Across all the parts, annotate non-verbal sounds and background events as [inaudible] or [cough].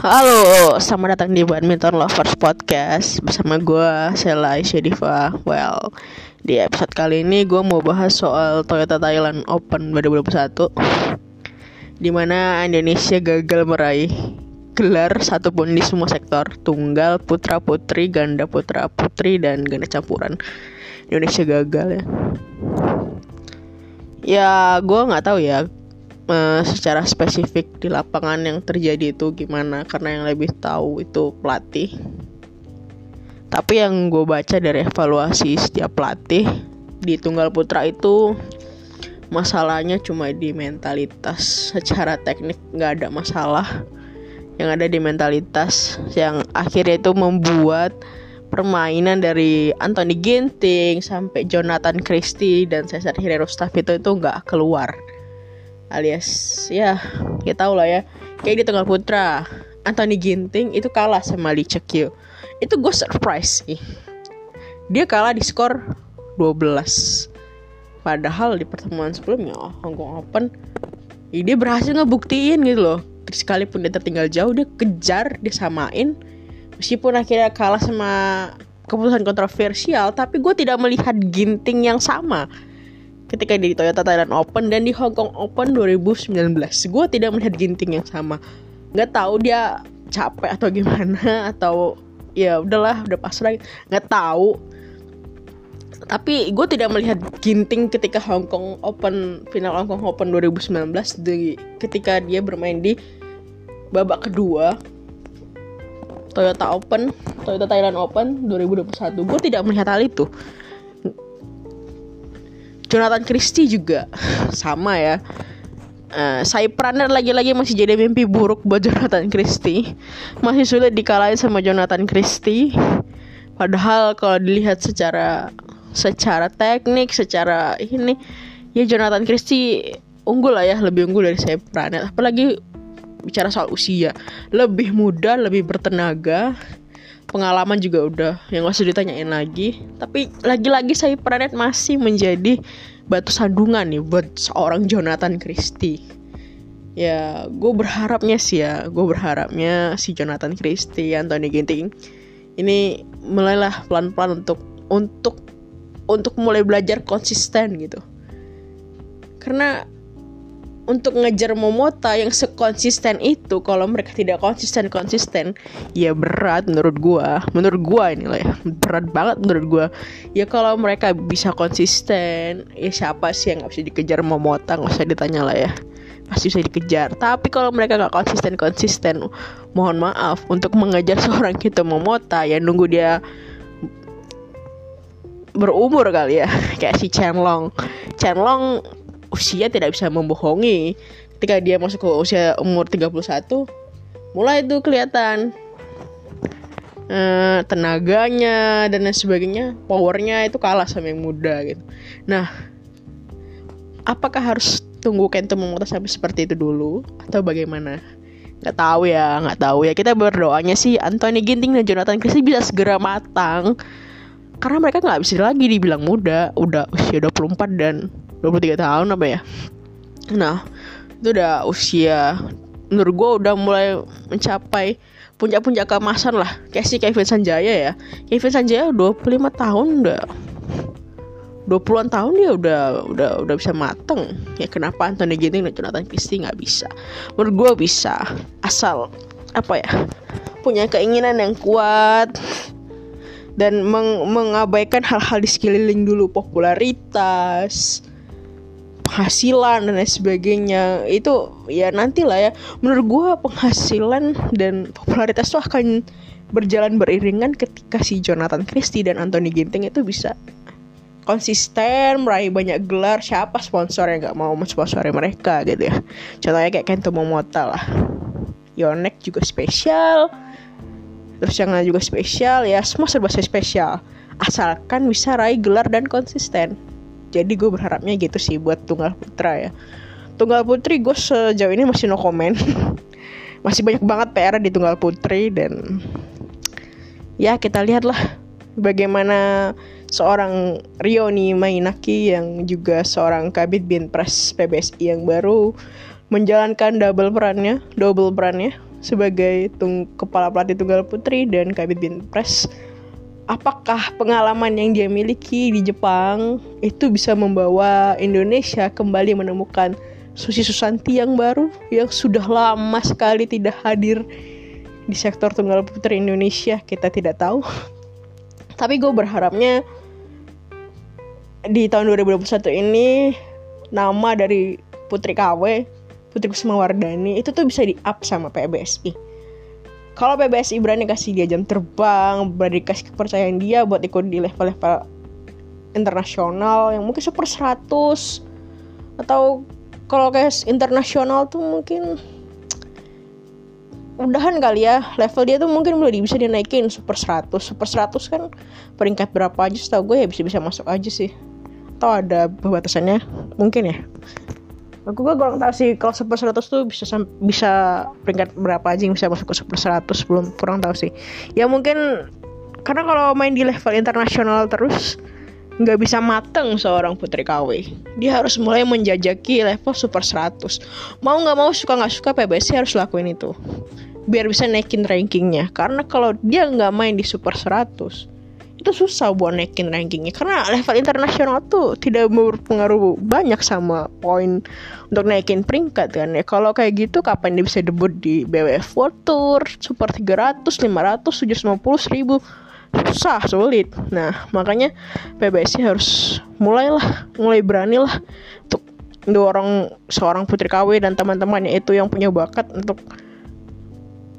Halo, selamat datang di Badminton Lovers Podcast bersama gue Sela Syediva. Well, di episode kali ini gue mau bahas soal Toyota Thailand Open 2021 Di mana Indonesia gagal meraih gelar satupun di semua sektor Tunggal, putra putri, ganda putra putri, dan ganda campuran Indonesia gagal ya Ya gue nggak tahu ya uh, secara spesifik di lapangan yang terjadi itu gimana? Karena yang lebih tahu itu pelatih. Tapi yang gue baca dari evaluasi setiap pelatih di tunggal putra itu masalahnya cuma di mentalitas. Secara teknik nggak ada masalah. Yang ada di mentalitas. Yang akhirnya itu membuat permainan dari Anthony Ginting sampai Jonathan Christie dan Cesar Hirostaff itu itu nggak keluar alias ya kita tahu lah ya. Kayak di tengah putra Anthony Ginting itu kalah sama Lee Chekyo itu gue surprise sih. Dia kalah di skor 12 padahal di pertemuan sebelumnya oh, Hong Kong Open ya dia berhasil ngebuktiin gitu loh. Sekalipun dia tertinggal jauh dia kejar dia samain. Meskipun akhirnya kalah sama keputusan kontroversial tapi gue tidak melihat ginting yang sama ketika di Toyota Thailand Open dan di Hong Kong Open 2019 gue tidak melihat ginting yang sama. Nggak tahu dia capek atau gimana [laughs] atau ya udahlah udah pasrah. Nggak tahu. Tapi gue tidak melihat ginting ketika Hong Kong Open final Hong Kong Open 2019 di, ketika dia bermain di babak kedua Toyota Open Toyota Thailand Open 2021 gue tidak melihat hal itu Jonathan Christie juga sama ya. Uh, lagi-lagi masih jadi mimpi buruk buat Jonathan Christie. Masih sulit dikalahin sama Jonathan Christie. Padahal kalau dilihat secara secara teknik, secara ini Ya Jonathan Christie unggul lah ya, lebih unggul dari peranan Apalagi bicara soal usia Lebih muda, lebih bertenaga pengalaman juga udah yang gak usah ditanyain lagi. Tapi lagi-lagi saya Pranet masih menjadi batu sandungan nih buat seorang Jonathan Christie. Ya gue berharapnya sih ya gue berharapnya si Jonathan Christie Anthony Ginting ini mulailah pelan-pelan untuk untuk untuk mulai belajar konsisten gitu. Karena untuk ngejar Momota yang sekonsisten itu kalau mereka tidak konsisten konsisten ya berat menurut gua. Menurut gua ini lah ya berat banget menurut gua. Ya kalau mereka bisa konsisten ya siapa sih yang nggak bisa dikejar Momota? Nggak usah ditanya lah ya. Pasti bisa dikejar. Tapi kalau mereka nggak konsisten konsisten mohon maaf untuk mengejar [laughs] seorang kita Momota ya nunggu dia berumur kali ya. Kayak si Chenlong. Chenlong usia tidak bisa membohongi. Ketika dia masuk ke usia umur 31, mulai itu kelihatan uh, tenaganya dan lain sebagainya, powernya itu kalah sama yang muda gitu. Nah, apakah harus tunggu Kento Momota sampai seperti itu dulu atau bagaimana? Gak tahu ya, nggak tahu ya. Kita berdoanya sih Anthony Ginting dan Jonathan Christie bisa segera matang karena mereka nggak bisa lagi dibilang muda udah usia 24 dan 23 tahun apa ya? Nah itu udah usia menurut gue udah mulai mencapai puncak-puncak keemasan lah. Kayak si Kevin Sanjaya ya. Kevin Sanjaya 25 tahun udah 20-an tahun dia udah udah udah bisa mateng. Ya kenapa Anthony Ginting dan Jonathan Christie nggak bisa? Menurut gue bisa asal apa ya punya keinginan yang kuat dan meng mengabaikan hal-hal di sekeliling dulu popularitas penghasilan dan lain sebagainya. Itu ya nantilah ya. Menurut gue penghasilan dan popularitas tuh akan berjalan beriringan ketika si Jonathan Christie dan Anthony Ginting itu bisa konsisten meraih banyak gelar. Siapa sponsor yang nggak mau mensponsori mereka gitu ya? Contohnya kayak Kento Momota lah. Yonek juga spesial. Terus yang lain juga spesial ya. Semua serba spesial. Asalkan bisa raih gelar dan konsisten jadi gue berharapnya gitu sih buat tunggal putra ya. Tunggal putri gue sejauh ini masih no comment. [laughs] Masih banyak banget PR di tunggal putri dan ya kita lihatlah bagaimana seorang Rioni Mainaki yang juga seorang kabit bin pres PBSI yang baru menjalankan double perannya double perannya sebagai tung kepala pelatih tunggal putri dan kabit binpres apakah pengalaman yang dia miliki di Jepang itu bisa membawa Indonesia kembali menemukan Susi Susanti yang baru yang sudah lama sekali tidak hadir di sektor tunggal putri Indonesia? Kita tidak tahu. [laughs] Tapi gue berharapnya di tahun 2021 ini nama dari Putri KW Putri Kusuma Wardani itu tuh bisa di up sama PBSI kalau PBSI berani kasih dia jam terbang berani kasih kepercayaan dia buat ikut di level-level internasional yang mungkin super 100 atau kalau kayak internasional tuh mungkin udahan kali ya. Level dia tuh mungkin belum bisa dinaikin super 100 super 100 kan peringkat berapa aja setahu gue ya bisa bisa masuk aja sih. Atau ada pembatasannya? Mungkin ya aku gak kurang tahu sih kalau super 100 tuh bisa bisa peringkat berapa aja yang bisa masuk ke super 100 belum kurang tahu sih. Ya mungkin karena kalau main di level internasional terus nggak bisa mateng seorang putri KW dia harus mulai menjajaki level super 100 mau nggak mau suka nggak suka PBSI harus lakuin itu. Biar bisa naikin rankingnya. Karena kalau dia nggak main di super 100 itu susah buat naikin rankingnya. Karena level internasional tuh tidak berpengaruh banyak sama poin untuk naikin peringkat kan ya. Kalau kayak gitu kapan dia bisa debut di BWF World Tour? Super 300, 500, 750, 1000 susah sulit. Nah makanya PBSI harus mulailah mulai beranilah untuk dorong seorang Putri KW dan teman-temannya itu yang punya bakat untuk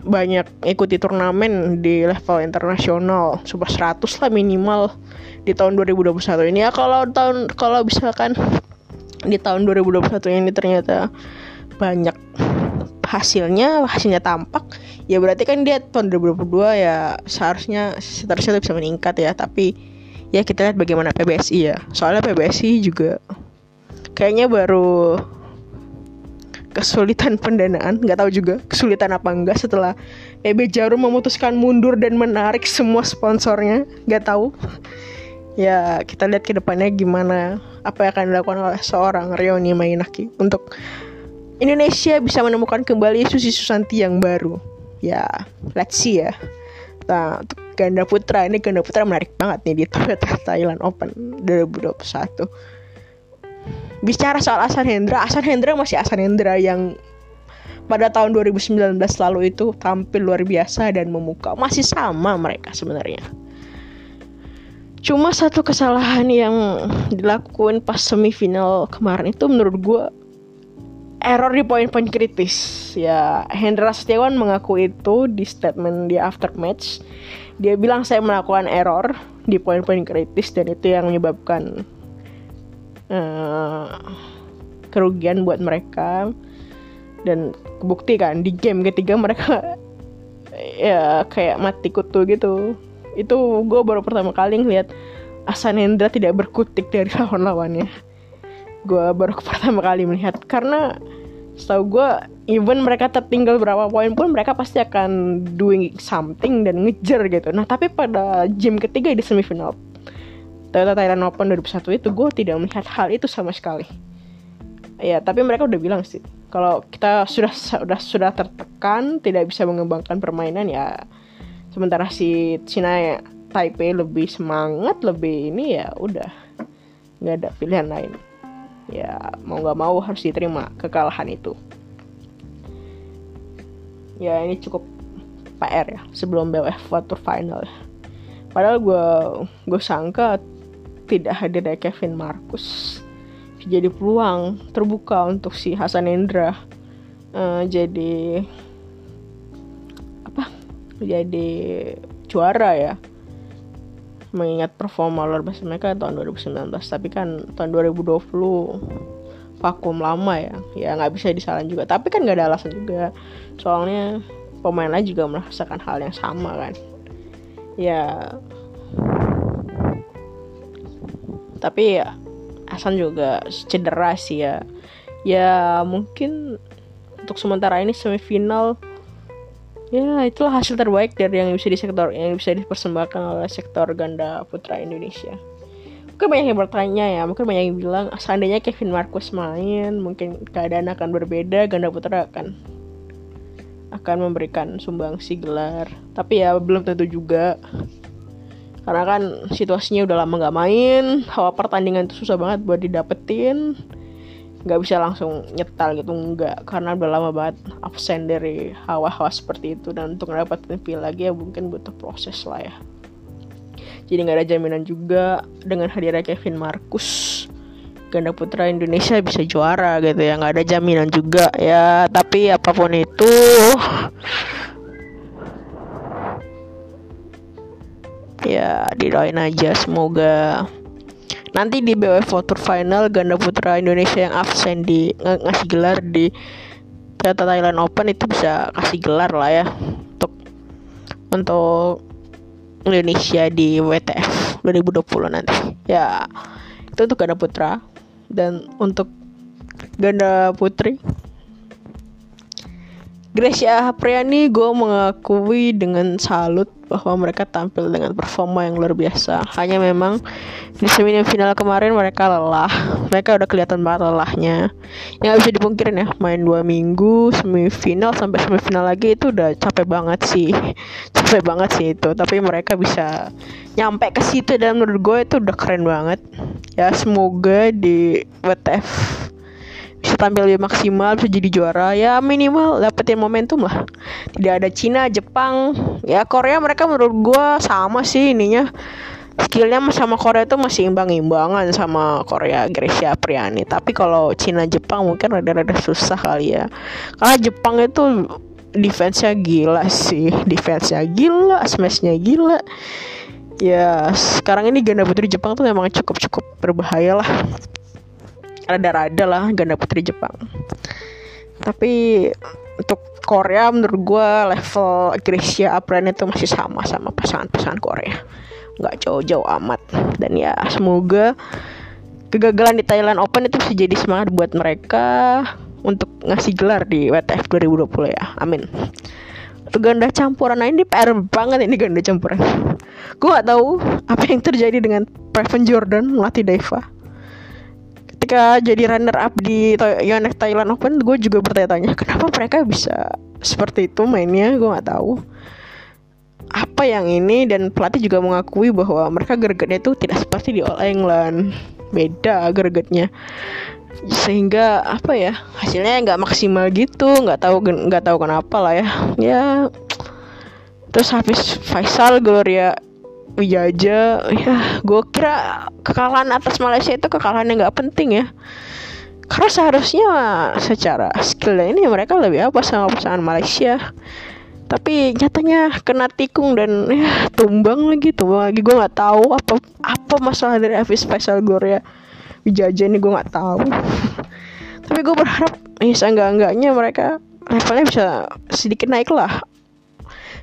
banyak ikuti turnamen di level internasional super 100 lah minimal di tahun 2021 ini. Ya kalau tahun kalau misalkan di tahun 2021 ini ternyata banyak hasilnya hasilnya tampak ya berarti kan dia tahun 2022 ya seharusnya seterusnya bisa meningkat ya. Tapi ya kita lihat bagaimana PBSI ya. Soalnya PBSI juga kayaknya baru kesulitan pendanaan nggak tahu juga kesulitan apa enggak setelah PB Jarum memutuskan mundur dan menarik semua sponsornya nggak tahu. Ya kita lihat ke depannya gimana apa yang akan dilakukan oleh seorang Rioni Mainaki untuk Indonesia bisa menemukan kembali Susi Susanti yang baru. Ya let's see ya. Nah untuk ganda putra ini ganda putra menarik banget nih di Toyota Thailand Open 2021 bicara soal Asan Hendra, Asan Hendra masih Asan Hendra yang pada tahun 2019 lalu itu tampil luar biasa dan memukau. Masih sama mereka sebenarnya. Cuma satu kesalahan yang dilakukan pas semifinal kemarin itu menurut gue error di poin-poin kritis. Ya, Hendra Setiawan mengaku itu di statement di after match. Dia bilang saya melakukan error di poin-poin kritis dan itu yang menyebabkan uh, kerugian buat mereka. Dan kebukti kan di game ketiga mereka [laughs] ya kayak mati kutu gitu. Itu gue baru pertama kali ngeliat Asanendra tidak berkutik dari [laughs] lawan-lawannya. Gue baru [laughs] pertama kali melihat. Karena setahu gue even mereka tertinggal berapa poin pun mereka pasti akan doing something dan ngejar gitu. Nah tapi pada game ketiga di semifinal Toyota Thailand Open 2001 itu gue tidak melihat hal itu sama sekali. Ya tapi mereka udah bilang sih kalau kita sudah sudah sudah tertekan tidak bisa mengembangkan permainan ya sementara si Cina ya, Taipei lebih semangat lebih ini ya udah. Nggak ada pilihan lain. Ya mau nggak mau harus diterima kekalahan itu. Ya ini cukup PR ya sebelum BWF Tour Final padahal gue gue sangka tidak hadirnya Kevin Marcus. Jadi peluang terbuka untuk si Hasan Endra uh, jadi apa? Jadi juara ya. Mengingat performa luar biasa mereka tahun 2019 tapi kan tahun 2020 vakum lama ya. Ya nggak bisa disalahin juga. Tapi kan nggak ada alasan juga. Soalnya pemain lain juga merasakan hal yang sama kan. Ya tapi ya Hasan juga cedera sih ya. Ya mungkin untuk sementara ini semifinal ya itulah hasil terbaik dari yang bisa di sektor yang bisa dipersembahkan oleh sektor ganda putra Indonesia. Mungkin banyak yang bertanya ya mungkin banyak yang bilang seandainya Kevin Marcus main mungkin keadaan akan berbeda ganda putra akan akan memberikan sumbangsi gelar. Tapi ya belum tentu juga karena kan situasinya udah lama nggak main hawa pertandingan itu susah banget buat didapetin. Nggak bisa langsung nyetal gitu nggak. Karena udah lama banget absen dari hawa-hawa seperti itu. Dan untuk mendapatkan feel lagi ya mungkin butuh proses lah ya. Jadi nggak ada jaminan juga dengan hadirnya Kevin Marcus. Ganda putra Indonesia bisa juara gitu ya. Nggak ada jaminan juga ya. Tapi apa pun itu ya didoain aja semoga nanti di BWF Tour Final ganda putra Indonesia yang absen di ng ngasih gelar di Toyota Thailand Open itu bisa kasih gelar lah ya untuk untuk Indonesia di WTF 2020 nanti. Ya itu untuk ganda putra dan untuk ganda putri Gracia Apriani gue mengakui dengan salut bahwa mereka tampil dengan performa yang luar biasa. Hanya memang di semifinal kemarin mereka lelah. Mereka udah kelihatan banget lelahnya. Yang bisa dipungkirin ya, main dua minggu semifinal sampai semifinal lagi itu udah capek banget sih. Capek banget sih itu. Tapi mereka bisa nyampe ke situ dan menurut gue itu udah keren banget. Ya semoga di WTF bisa tampil lebih maksimal bisa jadi juara. Ya minimal dapetin momentum lah. Tidak ada Cina Jepang. Ya Korea mereka menurut gue sama sih ininya. Skillnya sama Korea itu masih imbang-imbangan sama Korea Gracia Apriani tapi kalau Cina Jepang mungkin rada-rada susah kali ya. Karena Jepang itu defense-nya gila sih. Defense-nya gila smash-nya gila. Ya sekarang ini ganda putri Jepang tuh memang cukup-cukup berbahaya lah rada-rada lah ganda putri Jepang. Tapi untuk Korea menurut gue level Gracia Apren itu masih sama sama pasangan-pasangan Korea. Nggak jauh-jauh amat. Dan ya semoga kegagalan di Thailand Open itu bisa jadi semangat buat mereka untuk ngasih gelar di WTF 2020 ya. Amin. Untuk ganda campuran. Nah ini PR banget ini ganda campuran. Gue gak tahu apa yang terjadi dengan Preven Jordan melatih Daiva ketika jadi runner up di Yonex Thailand Open gue juga bertanya-tanya kenapa mereka bisa seperti itu mainnya? Gue nggak tahu. Apa yang ini? Dan pelatih juga mengakui bahwa mereka gregetnya itu tidak seperti di All England. Beda gregetnya. Sehingga apa ya hasilnya nggak maksimal gitu. Nggak tahu nggak tahu kenapa lah ya. Ya terus habis Faisal Gloria Wijaja ya gue kira kekalahan atas Malaysia itu kekalahan yang nggak penting ya. Karena seharusnya secara skill ini mereka lebih apa sama pasangan Malaysia. Tapi nyatanya kena tikung dan ya tumbang lagi tumbang lagi. Gue nggak tahu apa apa masalah dari Hafiz Faisal Gloria Wijaja ini gue nggak tahu. Tapi gue berharap ya enggak enggaknya mereka levelnya bisa sedikit naik lah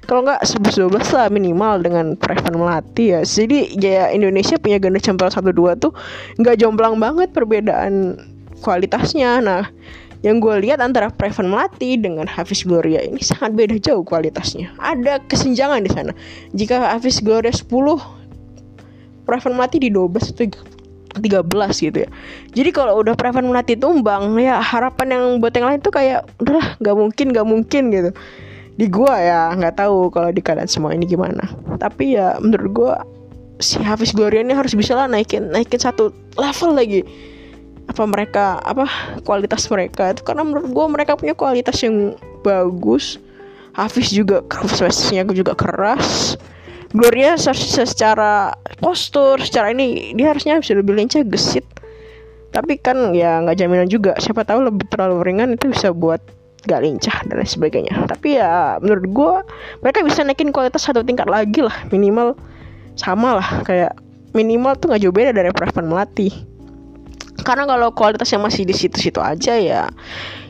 kalau nggak 11 12 lah minimal dengan Preven Melati ya. Jadi ya Indonesia punya ganda campuran satu dua tuh nggak jomplang banget perbedaan kualitasnya. Nah yang gue lihat antara Preven Melati dengan Hafiz Gloria ini sangat beda jauh kualitasnya. Ada kesenjangan di sana. Jika Hafiz Gloria 10 Preven Melati di 12 itu 13 gitu ya. Jadi kalau udah Preven Melati tumbang ya harapan yang buat yang lain tuh kayak udahlah nggak mungkin nggak mungkin gitu di gua ya nggak tahu kalau di kalian semua ini gimana. Tapi ya menurut gua si Hafiz Gloria ini harus bisa lah naikin naikin satu level lagi. Apa mereka apa kualitas mereka. Itu karena menurut gua mereka punya kualitas yang bagus. Hafiz juga keras juga keras. Gloria secara postur secara ini dia harusnya bisa lebih lincah gesit. Tapi kan ya nggak jaminan juga. Siapa tahu lebih terlalu ringan itu bisa buat gak lincah dan lain sebagainya. Tapi ya menurut gue mereka bisa naikin kualitas satu tingkat lagi lah. Minimal sama lah kayak minimal tuh nggak jauh beda dari Preven Melati. Karena kalau kualitasnya masih di situ-situ aja ya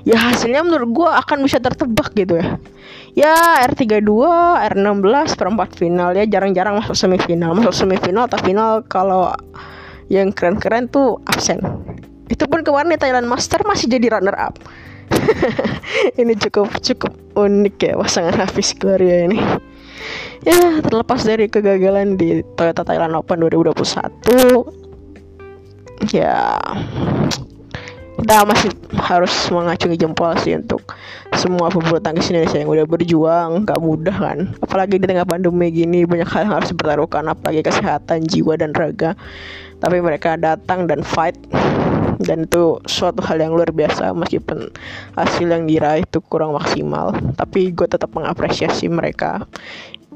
ya hasilnya menurut gue akan bisa tertebak gitu ya. Ya R32 R16 perempat final ya jarang-jarang masuk semifinal. Masuk semifinal atau final kalau yang keren-keren tuh absen. Itu pun kemarin Thailand Master masih jadi runner up [laughs] ini cukup cukup unik ya pasangan Hafiz Gloria ini. Ya terlepas dari kegagalan di Toyota Thailand Open 2021 ya kita masih harus mengacungi jempol sih untuk semua pebulu tangkis Indonesia yang udah berjuang gak mudah kan. Apalagi di tengah pandemi gini banyak hal yang harus dipertaruhkan apalagi kesehatan jiwa dan raga. Tapi mereka datang dan fight dan itu suatu hal yang luar biasa meskipun hasil yang diraih itu kurang maksimal. Tapi gue tetap mengapresiasi mereka.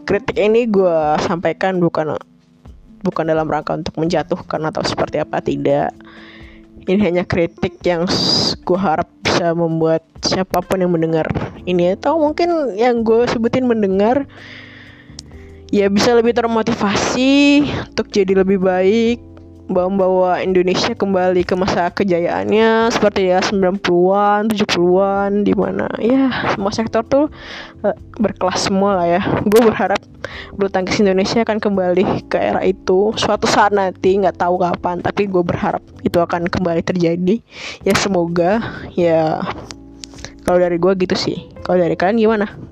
Kritik ini gue sampaikan bukan bukan dalam rangka untuk menjatuhkan atau seperti apa tidak. Ini hanya kritik yang gue harap bisa membuat siapa pun yang mendengar ini atau mungkin yang gue sebutin mendengar ya bisa lebih termotivasi untuk jadi lebih baik membawa Indonesia kembali ke masa kejayaannya seperti ya 90-an, 70-an di mana ya semua sektor tuh uh, berkelas semua lah ya. Gue berharap bulu tangkis Indonesia akan kembali ke era itu. Suatu saat nanti nggak tahu kapan tapi gue berharap itu akan kembali terjadi. Ya semoga ya kalau dari gue gitu sih. Kalau dari kalian gimana